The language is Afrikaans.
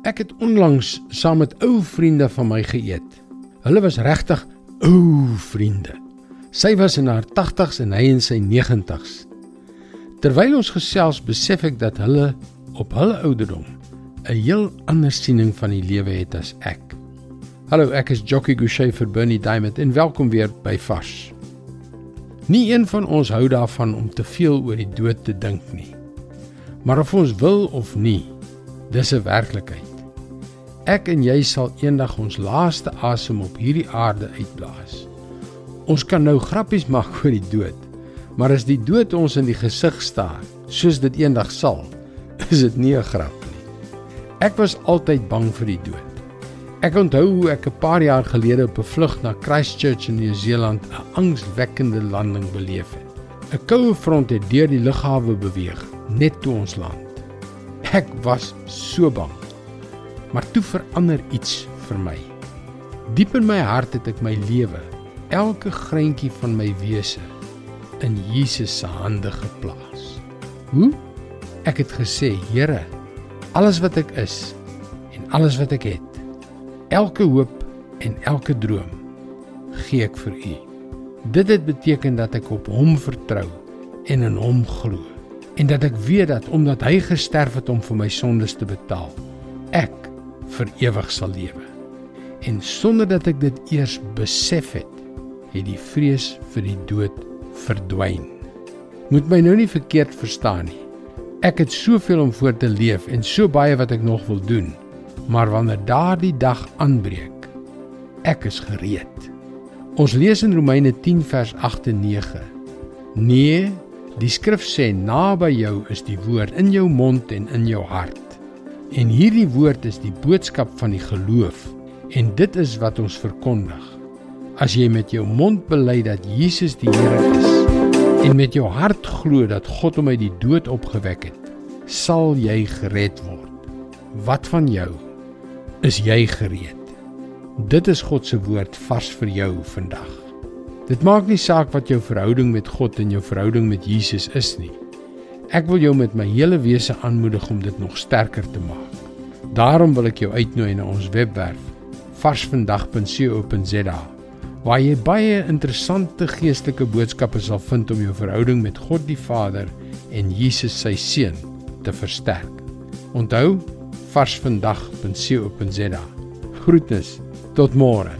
Ek het onlangs saam met ou vriende van my geëet. Hulle was regtig ou vriende. Sy was in haar 80s en hy in sy 90s. Terwyl ons gesels, besef ek dat hulle op hulle ouderdom 'n heel ander siening van die lewe het as ek. Hallo, ek is Jockey Gouchee vir Bernie Diamond en welkom weer by Vars. Nie een van ons hou daarvan om te veel oor die dood te dink nie. Maar of ons wil of nie, dis 'n werklikheid. Ek en jy sal eendag ons laaste asem op hierdie aarde uitblaas. Ons kan nou grappies maak oor die dood, maar as die dood ons in die gesig staar, soos dit eendag sal, is dit nie 'n grap nie. Ek was altyd bang vir die dood. Ek onthou hoe ek 'n paar jaar gelede op 'n vlug na Christchurch in Nieu-Seeland 'n angswekkende landing beleef het. 'n Koue front het deur die lughawe beweeg net toe ons land. Ek was so bang. Maar toe verander iets vir my. Diep in my hart het ek my lewe, elke greintjie van my wese in Jesus se hande geplaas. Hoe? Ek het gesê, Here, alles wat ek is en alles wat ek het, elke hoop en elke droom gee ek vir U. Dit het beteken dat ek op Hom vertrou en in Hom glo en dat ek weet dat omdat hy gesterf het om vir my sondes te betaal, ek vir ewig sal lewe. En sonder dat ek dit eers besef het, het die vrees vir die dood verdwyn. Moet my nou nie verkeerd verstaan nie. Ek het soveel om voor te leef en so baie wat ek nog wil doen. Maar wanneer daardie dag aanbreek, ek is gereed. Ons lees in Romeine 10 vers 8 en 9. Nee, Die skrif sê naby jou is die woord in jou mond en in jou hart. En hierdie woord is die boodskap van die geloof en dit is wat ons verkondig. As jy met jou mond bely dat Jesus die Here is en met jou hart glo dat God hom uit die dood opgewek het, sal jy gered word. Wat van jou? Is jy gereed? Dit is God se woord vars vir jou vandag. Dit maak nie saak wat jou verhouding met God en jou verhouding met Jesus is nie. Ek wil jou met my hele wese aanmoedig om dit nog sterker te maak. Daarom wil ek jou uitnooi na ons webwerf varsvandag.co.za waar jy baie interessante geestelike boodskappe sal vind om jou verhouding met God die Vader en Jesus sy seun te versterk. Onthou varsvandag.co.za. Groetnis tot môre.